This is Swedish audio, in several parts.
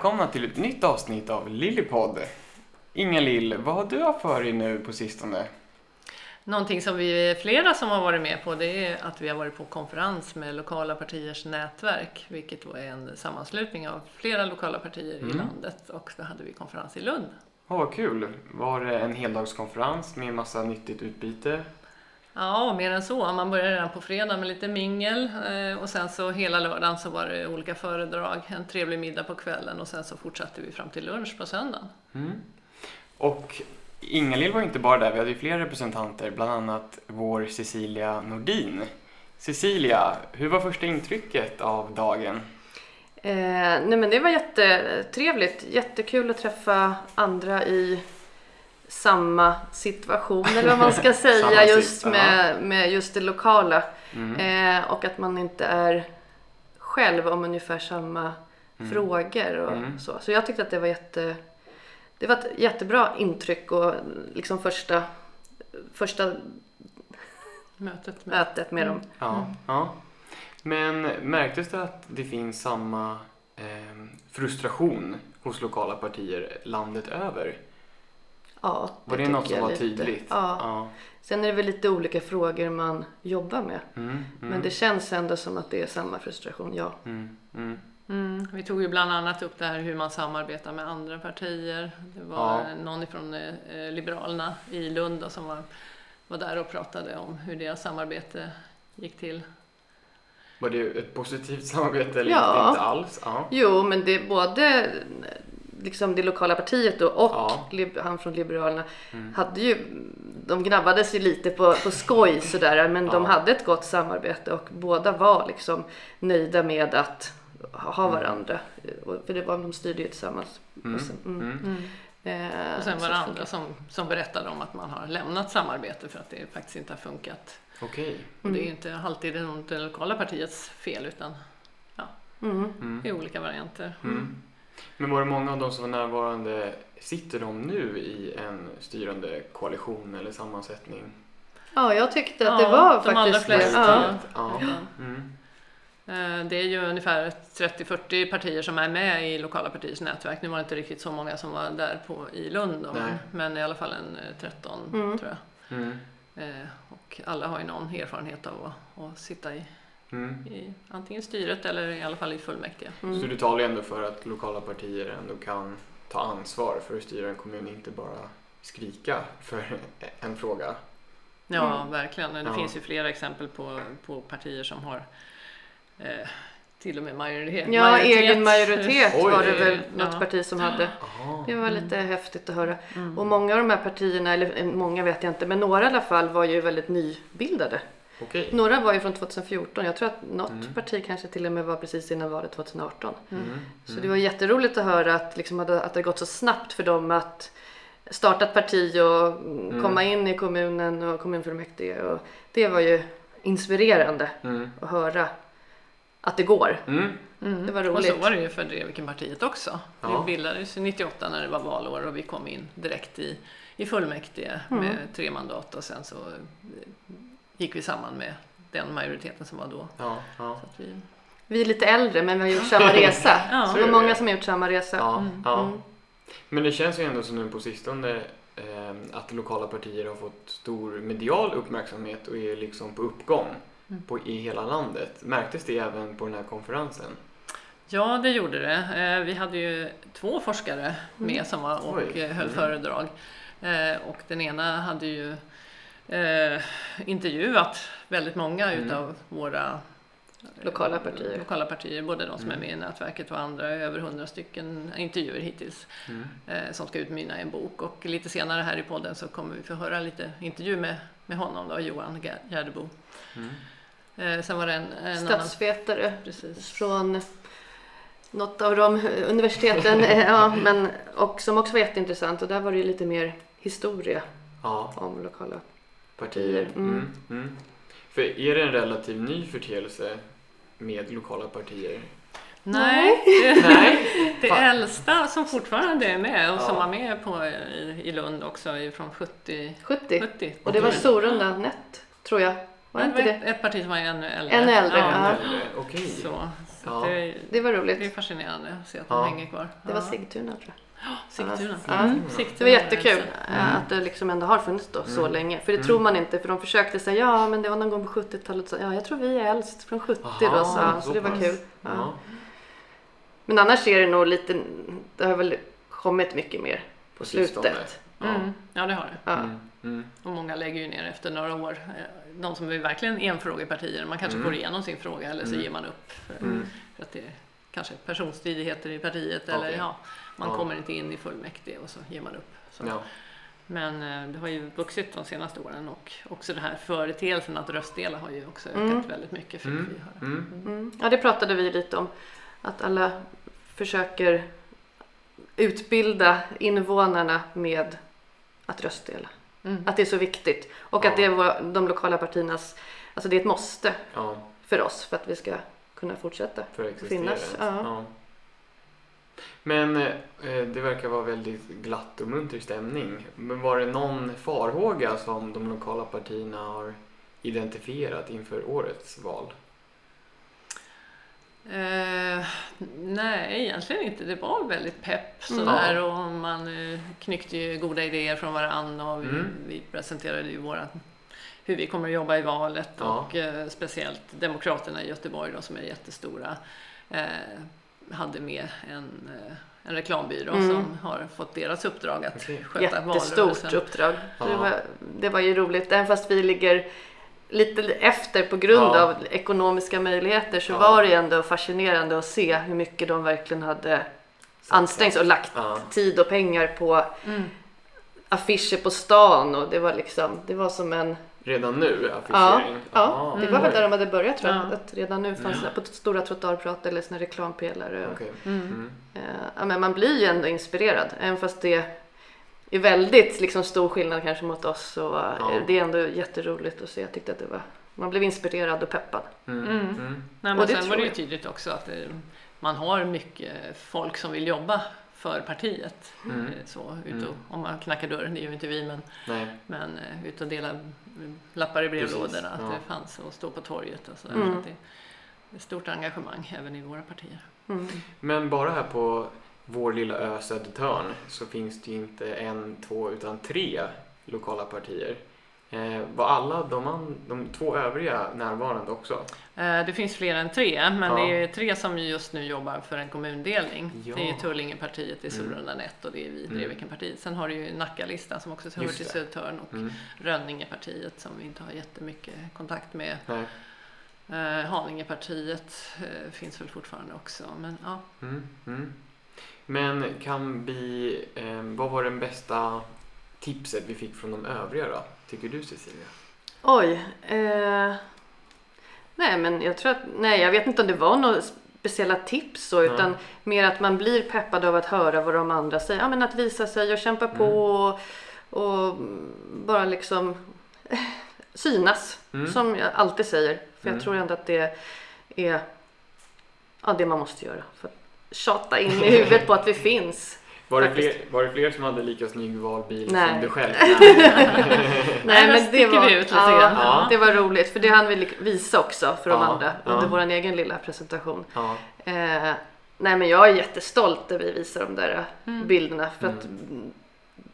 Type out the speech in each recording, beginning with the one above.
Välkomna till ett nytt avsnitt av Lillypodd. Inga-Lill, vad har du haft för dig nu på sistone? Någonting som vi är flera som har varit med på det är att vi har varit på konferens med lokala partiers nätverk, vilket var en sammanslutning av flera lokala partier Mm. i landet och då hade vi konferens i Lund. Åh, vad kul! Var det en heldagskonferens med massa nyttigt utbyte? Ja, mer än så. Man började redan på fredag med lite mingel eh, och sen så hela lördagen så var det olika föredrag, en trevlig middag på kvällen och sen så fortsatte vi fram till lunch på söndagen. Mm. Och Inga-Lill var inte bara där, vi hade ju fler representanter, bland annat vår Cecilia Nordin. Cecilia, hur var första intrycket av dagen? Eh, nej men det var jättetrevligt. Jättekul att träffa andra i samma situation eller vad man ska säga just med, med just det lokala. Mm. Eh, och att man inte är själv om ungefär samma Mm. frågor och Mm. så. Så jag tyckte att det var jätte det var ett jättebra intryck och liksom första, första Mötet med mötet med dem. Ja, ja. Men märktes det att det finns samma eh, frustration hos lokala partier landet över? Ja, Var det, något som var lite. tydligt? Ja. ja. Sen är det väl lite olika frågor man jobbar med. Mm, mm, Men det känns ändå som att det är samma frustration, ja. mm, mm. Mm, vi tog ju bland annat upp det här hur man samarbetar med andra partier. Det var Ja. någon från eh, Liberalerna i Lund då, som var, var där och pratade om hur deras samarbete gick till. Var det ett positivt samarbete eller Ja. inte alls? Ja. Jo, men det är både liksom det lokala partiet då och Ja. han från Liberalerna Mm. hade ju, de gnabbades ju lite på, på skoj sådär, men de Ja. hade ett gott samarbete och båda var liksom nöjda med att ha Mm. varandra. Och- För det var, de styrde ju tillsammans. Mm, Och sen, mm. mm. Eh, Och sen var det andra som, som berättade om att man har lämnat samarbete för att det faktiskt inte har funkat. Okej. Och det är ju Mm. inte alltid det, det lokala partiets fel utan Mm. Mm. det är olika varianter. Men var det många av de som var närvarande, sitter de nu i en styrande koalition eller sammansättning? Ja, jag tyckte att Ja, det var de allra faktiskt det. flesta. Ja. Ja. Ja. Mm. Eh, Det är ju ungefär 30-40 partier som är med i lokala partiers nätverk. Nu var det inte riktigt så många som var där på, i Lund då, men, i alla fall en eh, 13 Mm. tror jag. Mm. Eh, Och alla har ju någon erfarenhet av att, att sitta i, Mm. i antingen styret eller i alla fall i fullmäktige. Så Mm. du talar ju ändå för att lokala partier ändå kan ta ansvar för att styra en kommun, inte bara skrika för en fråga. Ja, Mm. verkligen. Det Ja. finns ju flera exempel på, på partier som har eh, till och med majoritet. Ja, majoritet. egen majoritet Oj. var det väl något Ja. parti som hade. Aha. Det var lite häftigt att höra. Mm. Och många av de här partierna, eller eh, många vet jag inte, men några i alla fall var ju väldigt nybildade. Okej. Några var ju från 2014. Jag tror att något Mm. parti kanske till och med var precis innan valet 2018. Mm. Så det var jätteroligt att höra att, liksom, att att det gått så snabbt för dem att starta ett parti och Mm. komma in i kommunen och kommunfullmäktige. Och det var ju inspirerande Mm. att höra att det går. Mm. Mm. Det var Och roligt. så var det ju för Drevikenpartiet också. Ja. Vi bildades ju 98 när det var valår och vi kom in direkt i, i fullmäktige Mm. med tre mandat och sen så gick vi samman med den majoriteten som var då. Ja, ja. Så att vi, Vi är lite äldre men vi har gjort samma resa. Ja. Så det är var många som har gjort samma resa. ja, Mm. ja. Mm. Men det känns ju ändå som nu på sistone eh, att lokala partier har fått stor medial uppmärksamhet och är liksom på uppgång Mm. på, i hela landet. Märktes det även på den här konferensen? ja, det gjorde det. Eh, Vi hade ju två forskare med Mm. som var och Oj. eh, höll Mm. föredrag. Eh, Och den ena hade ju eh, intervjuat väldigt många Mm. utav våra Lokala partier. lokala partier, både de som Mm. är med i nätverket och andra, över hundra stycken intervjuer hittills Mm. eh, som ska utmynna i en bok. Och lite senare här i podden så kommer vi få höra lite intervju med, med honom, då, Johan Gär- Gärdebo. Mm. Eh, sen var det en, en annan... Statsvetare Precis. från något av de universiteten. eh, ja, men, och som också var jätteintressant. Och där var det ju lite mer historia Ja, om lokala partier. Mm. Mm. Mm. För är det en relativt ny förteelse med lokala partier? Nej, det, Nej. det äldsta som fortfarande är med och Ja. som var med på, i, i Lund också är från 70. 70. 70. Och det var Okej. Sorunda Nett, tror jag. Var det Det inte var det? ett, ett parti som var ännu äldre. Ännu äldre, Ja. ja. Okej. Så, Så Ja. det, Det var det är roligt. fascinerande att se att Ja. de hänger kvar. Det var. Sigtuna tror jag. Sigtuna. Ja. Mm. Det var jättekul eh, att det liksom ändå har funnits då så Mm. länge. För det Mm. tror man inte för de försökte säga ja men det var någon gång på 70-talet. Så, ja jag tror vi är äldst från 70 då Aha, sa han. Så så det var kul. Ja. Ja. Men annars är det nog lite, det har väl kommit mycket mer på slutet. Ja. Mm. Ja, det har det. Ja. Mm. Mm. Och många lägger ju ner efter några år. De som är verkligen enfrågepartier, man kanske Mm. får igenom sin fråga eller så Mm. ger man upp. För, Mm. för att det kanske personstridigheter i partiet eller Okej. ja, man Ja. kommer inte in i fullmäktige och så ger man upp. Så. Ja. Men eh, det har ju vuxit de senaste åren och också den här företeelsen att röstdela har ju också ökat Mm. väldigt mycket. Fick Mm. vi höra. Mm. Mm. Ja det pratade vi lite om. Att alla försöker utbilda invånarna med att röstdela. Mm. Att det är så viktigt. Och Ja. att det är de lokala partiernas, alltså det är ett måste ja, för oss för att vi ska kunna fortsätta. för att existera. Finnas, ja. Ja. Men eh, det verkar vara väldigt glatt och munter stämning. Men var det någon farhåga som de lokala partierna har identifierat inför årets val? Eh, nej, egentligen inte. Det var väldigt pepp Mm. sådär och man eh, knyckte ju goda idéer från varandra och vi, Mm. vi presenterade ju våra, hur vi kommer att jobba i valet Ja. och eh, speciellt Demokraterna i Göteborg då, som är jättestora eh, hade med en, eh, en reklambyrå Mm. som har fått deras uppdrag att Okej. sköta Jättestort valrörelsen. uppdrag. Så Det, Ja. var, det var ju roligt. Även fast vi ligger lite efter på grund Ja. av ekonomiska möjligheter så Ja. var det ändå fascinerande att se hur mycket de verkligen hade ansträngt och lagt Ja. tid och pengar på Mm. affischer på stan och det var liksom, det var som en Redan nu Ja, affischering? ja Aha. det var väl där de hade börjat tror jag. Ja. Att redan nu fanns det på stora trottoarprat eller såna reklampelare. Och, Okej. Mm. Mm. eh, ja, men man blir ju ändå inspirerad. Även fast det är väldigt liksom, stor skillnad kanske mot oss så eh, Ja. det är ändå jätteroligt att se. Jag tyckte att det var, man blev inspirerad och peppad. Mm. Mm. Mm. Nej, Och men det sen var det ju tydligt också att det, man har mycket folk som vill jobba för partiet. Mm. Eh, Så, ut Mm. och, Om man knackar dörren, det gör ju inte vi, men, Nej. men eh, ut och dela lappar i brevlådorna, Precis, att ja. det fanns och stå på torget och sådär. Mm. Så att det, det är stort engagemang även i våra partier. Mm. Men bara här på vår lilla ö Södertörn så finns det ju inte en, två utan tre lokala partier. Eh, var alla de, de två övriga närvarande också? Eh, Det finns fler än tre, men Ja. det är tre som just nu jobbar för en kommundelning. Ja. Det är Tullingepartiet, det är Mm. Solrundan 1 och det är vi, Mm. Drevikenpartiet. Sen har du ju Nackalistan som också hör till det. Södertörn och Mm. Rönningepartiet som vi inte har jättemycket kontakt med. Nej. Eh, Haningepartiet eh, finns väl fortfarande också. Men, ja. Mm. Mm. Men kan vi, eh, vad var den bästa tipset vi fick från de övriga då? Tycker du Cecilia? Oj. Eh, nej men jag tror att, nej jag vet inte om det var några speciella tips så utan mer att man blir peppad av att höra vad de andra säger. Ja men att visa sig och kämpa på Mm. och, och bara liksom synas. Mm. Som jag alltid säger. För Mm. jag tror ändå att det är ja, det man måste göra. För att tjata in i huvudet på att vi finns. Var det, fler, var det fler som hade lika snygg valbil Nej. som du själv? Nej, men sticker vi ut lite ja, grann. Ja. Det var roligt för det hann vi visa också för de Ja, andra ja. under vår egen lilla presentation. ja. Eh, nej men jag är jättestolt när vi visar de där Mm. bilderna för att mm,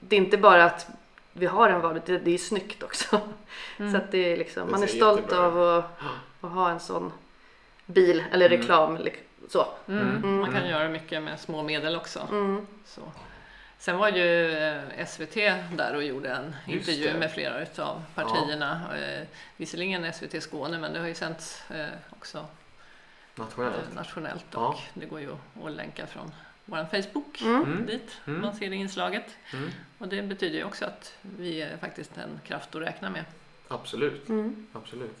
det är inte bara att vi har en valbil, det, det är snyggt också. Mm. Så att det är liksom, Det man är stolt jättebra av att, att ha en sån bil eller Mm. reklam. Så. Mm. Mm. Man kan Mm. göra mycket med små medel också. Mm. Så. Sen var ju eh, SVT där och gjorde en Just intervju det. med flera utav partierna. Eh, visserligen SVT Skåne men det har ju sänts eh, också Nationellt? nationellt Ja. och det går ju att länka från vår Facebook Mm. Mm. dit. Mm. Man ser det inslaget. Mm. Och det betyder ju också att vi är faktiskt en kraft att räkna med. Absolut, Mm. absolut.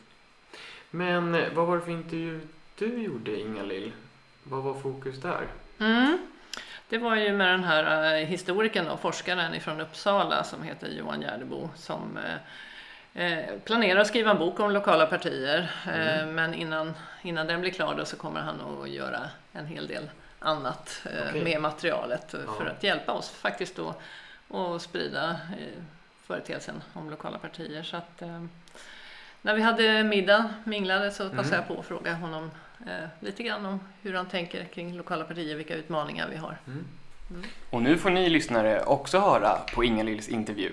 Men vad var det för intervju du gjorde Inga-Lill? Vad var fokus där? Mm. Det var ju med den här eh, historikern och forskaren ifrån Uppsala som heter Johan Gärdebo som eh, eh, planerar att skriva en bok om lokala partier. Mm. men innan, innan den blir klar då så kommer han att göra en hel del annat Okej. med materialet Ja. för att hjälpa oss faktiskt då att sprida företeelsen om lokala partier. Så att, när vi hade middag, minglade, så passade Mm. jag på att fråga honom lite grann om hur han tänker kring lokala partier, vilka utmaningar vi har. Och nu får ni lyssnare också höra på Inga-Lills intervju.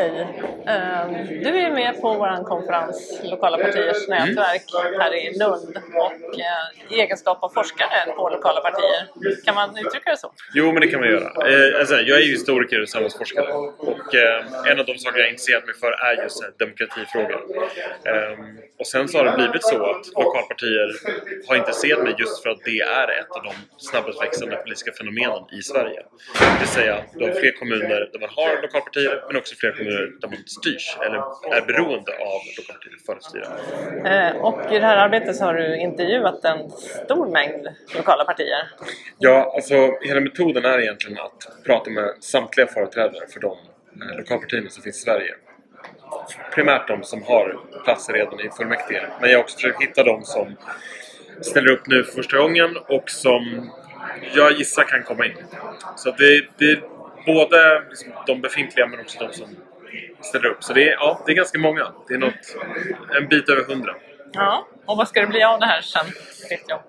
Hej! Ehm, Du är med på vår konferens Lokala partiers nätverk här i Lund och eh, i egenskap av forskare på lokala partier. Kan man uttrycka det så? Jo, men det kan man göra. Eh, alltså, jag är ju historiker och samhällsforskare och en av de saker jag intresserat mig för är just eh, demokratifrågor. Eh, och sen så har det blivit så att lokalpartier har intresserat mig just för att det är ett av de snabbast växande politiska fenomenen i Sverige. Det vill säga, du har fler kommuner där man har lokalpartier men också fler kommuner där man styrs eller är beroende av lokalpartier för att styra. Eh, Och i det här arbetet så har du intervjuat en stor mängd lokala partier. Ja, alltså hela metoden är egentligen att prata med samtliga företrädare för de eh, lokalpartierna som finns i Sverige. Primärt de som har platser redan i fullmäktige. Men jag har också försökt hitta de som ställer upp nu för första gången och som jag gissar kan komma in. Så det, det är både liksom de befintliga men också de som ställer upp. Så det är, ja, det är ganska många. Det är något, en bit över hundra. Ja, och vad ska det bli av det här sen, Fritiof?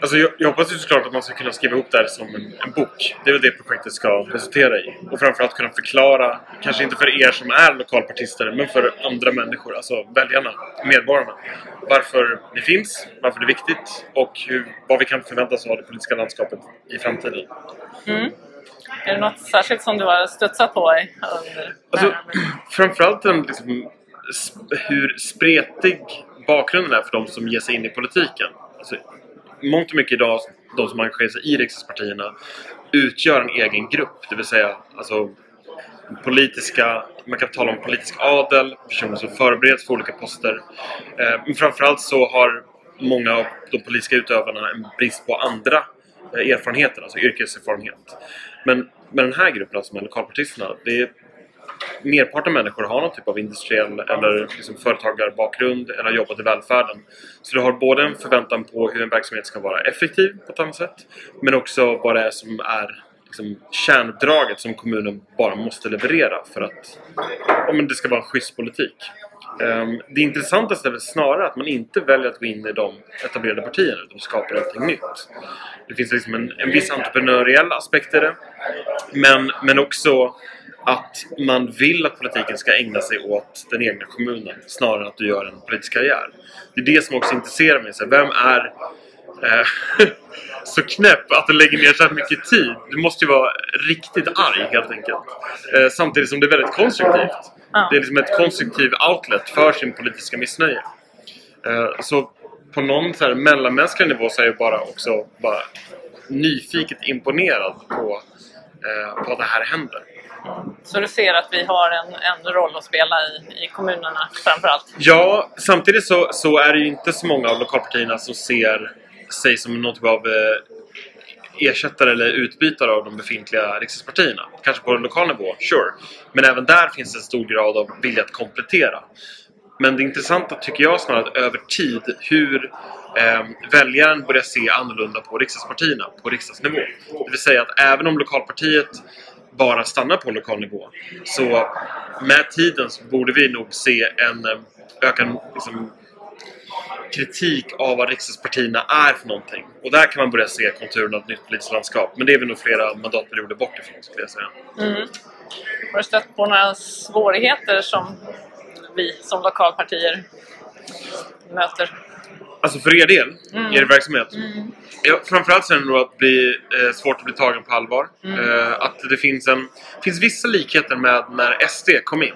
Alltså jag, jag hoppas ju såklart att man ska kunna skriva ihop det här som en, en bok. Det är väl det projektet ska resultera i. Och framförallt kunna förklara, kanske inte för er som är lokalpartister, men för andra människor, alltså väljarna, medborgarna. Varför ni finns, varför det är viktigt och hur, vad vi kan förvänta oss av det politiska landskapet i framtiden. Är det något särskilt som du har studsat på under Alltså, framförallt den, liksom, hur spretig bakgrunden är för de som ger sig in i politiken. Alltså, mångt och mycket idag, de som engagerar sig i riksdagspartierna utgör en egen grupp. Det vill säga alltså, politiska, man kan tala om politisk adel, personer som förbereds för olika poster. Eh, men framförallt så har många av de politiska utövarna en brist på andra eh, erfarenheter, alltså yrkeserfarenhet. Men med den här gruppen, alltså med lokalpartisterna, det är merparten av människor har någon typ av industriell eller liksom företagarbakgrund eller har jobbat i välfärden. Så du har både en förväntan på hur en verksamhet ska vara effektiv på ett annat sätt men också vad det är som är liksom, kärndraget som kommunen bara måste leverera för att ja, men det ska vara en schysst politik. Ehm, det intressantaste är väl snarare att man inte väljer att gå in i de etablerade partierna utan skapar någonting nytt. Det finns liksom en, en viss entreprenöriell aspekt i det men, men också att man vill att politiken ska ägna sig åt den egna kommunen snarare än att du gör en politisk karriär. Det är det som också intresserar mig. Så vem är så knäpp att den lägger ner så här mycket tid? Du måste ju vara riktigt arg helt enkelt. Eh, samtidigt som det är väldigt konstruktivt. Det är liksom ett konstruktiv outlet för sin politiska missnöje. Eh, så på någon så här mellanmänsklig nivå så är jag bara också bara nyfiket imponerad på, eh, på att det här händer. Så du ser att vi har en, en roll att spela i, i kommunerna framförallt? Ja, samtidigt så, så är det ju inte så många av lokalpartierna som ser sig som någon typ av eh, ersättare eller utbytare av de befintliga riksdagspartierna. Kanske på lokal nivå, sure. Men även där finns en stor grad av vilja att komplettera. Men det intressanta tycker jag snarare att över tid hur eh, väljaren börjar se annorlunda på riksdagspartierna på riksdagsnivå. Det vill säga att även om lokalpartiet bara stannar på lokal nivå så med tiden så borde vi nog se en eh, ökad liksom, kritik av vad riksdagspartierna är för någonting. Och där kan man börja se konturerna av ett nytt politiskt landskap. Men det är vi nog flera mandatperioder bort ifrån skulle jag säga. Har du stött på några svårigheter som vi som lokalpartier möter? Alltså för er del, er verksamhet. Ja, framförallt så är det nog att bli eh, svårt att bli tagen på allvar. Eh, att det finns, en, finns vissa likheter med när SD kom in.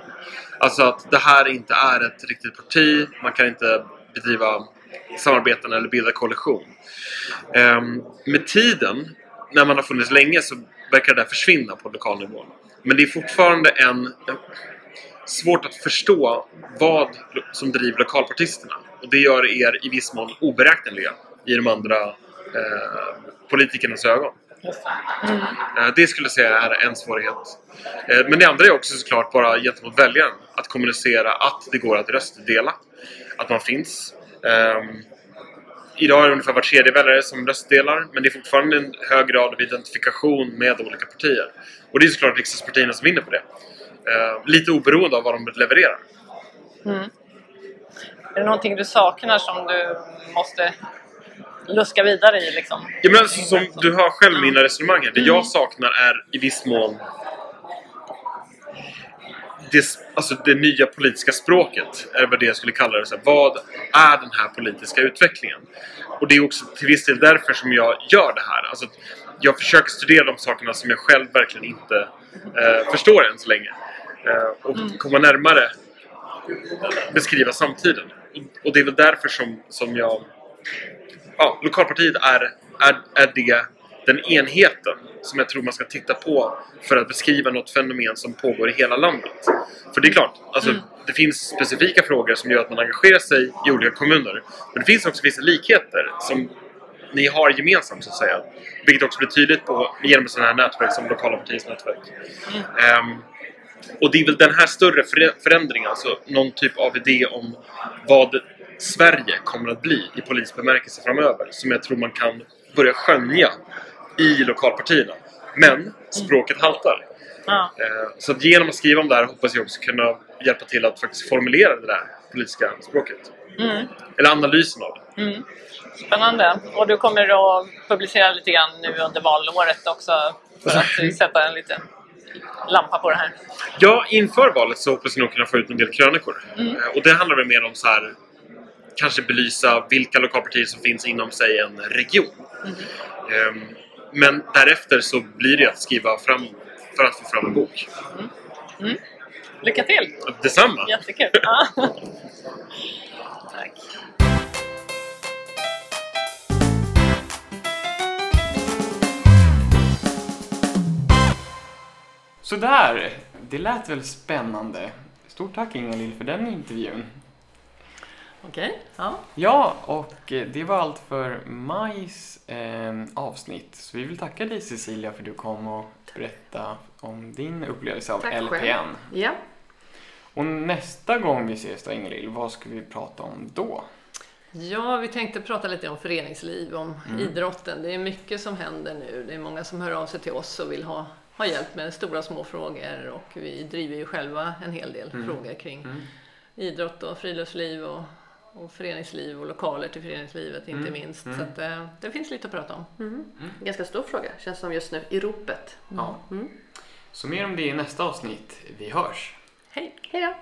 Alltså att det här inte är ett riktigt parti. Man kan inte bedriva samarbeten eller bilda koalition. Ehm, med tiden, när man har funnits länge, så verkar det där försvinna på lokal nivå. Men det är fortfarande en, svårt att förstå vad som driver lokalpartisterna. Och det gör er i viss mån oberäkneliga i de andra eh, politikernas ögon. Eh, Det skulle jag säga är en svårighet. Eh, Men det andra är också såklart bara gentemot väljaren. Att kommunicera att det går att röstdela. Att man finns. Ehm, Idag är det ungefär var tredje väljare som röstdelar. Men det är fortfarande en hög grad av identifikation med olika partier. Och det är såklart riksdagspartierna som vinner på det. Eh, lite oberoende av vad de levererar. Är det någonting du saknar som du måste luska vidare i liksom? Ja, men alltså, som du hör själv i mina resonemang här, det Mm. jag saknar är i viss mån det, alltså det nya politiska språket, är vad det jag skulle kalla det. Så här, vad är den här politiska utvecklingen? Och det är också till viss del därför som jag gör det här. Alltså, jag försöker studera de sakerna som jag själv verkligen inte eh, förstår än så länge. Eh, och Mm. komma närmare beskriva samtiden. Och det är väl därför som, som jag ja, lokalpartiet är, är, är det, den enheten som jag tror man ska titta på för att beskriva något fenomen som pågår i hela landet. För det är klart, alltså, det finns specifika frågor som gör att man engagerar sig i olika kommuner. Men det finns också vissa likheter som ni har gemensamt så att säga. Vilket också blir tydligt på, genom sådana här nätverk som lokala partiets nätverk. Ehm, och det är väl den här större förä- förändringen, alltså någon typ av idé om vad Sverige kommer att bli i politisk bemärkelse framöver, som jag tror man kan börja skönja i lokalpartierna. Men språket haltar. Ja. Eh, Så att genom att skriva om det här hoppas jag också kunna hjälpa till att faktiskt formulera det där politiska språket. Mm. Eller analysen av det. Mm. Spännande. Och du kommer att publicera lite grann nu under valåret också för att sätta en liten lampa på det här. Ja, inför valet så hoppas jag nog kunna få ut en del krönikor. Eh, Och det handlar väl mer om så här kanske belysa vilka lokalpartier som finns inom, säg, en region. Ehm, Men därefter så blir det att skriva fram för att få fram en bok. Lycka till! Detsamma! Jättekul! Tack. Sådär, det lät väl spännande. Stort tack Inga-Lill för den intervjun. Okej, ja. Ja, och eh, det var allt för majs eh, avsnitt. Så vi vill tacka dig Cecilia för att du kom och berätta om din upplevelse av Tack LPN. själv. Ja. Och nästa gång vi ses då Ingalill, vad ska vi prata om då? Ja, vi tänkte prata lite om föreningsliv, om idrotten. Det är mycket som händer nu. Det är många som hör av sig till oss och vill ha, ha hjälp med stora och små frågor och vi driver ju själva en hel del frågor kring idrott och friluftsliv och, och föreningsliv och lokaler till föreningslivet inte minst. Så att, eh, det finns lite att prata om. Ganska stor fråga, känns som just nu, i ropet. Ja. Så mer om det i nästa avsnitt. Vi hörs! Hej! Hej då!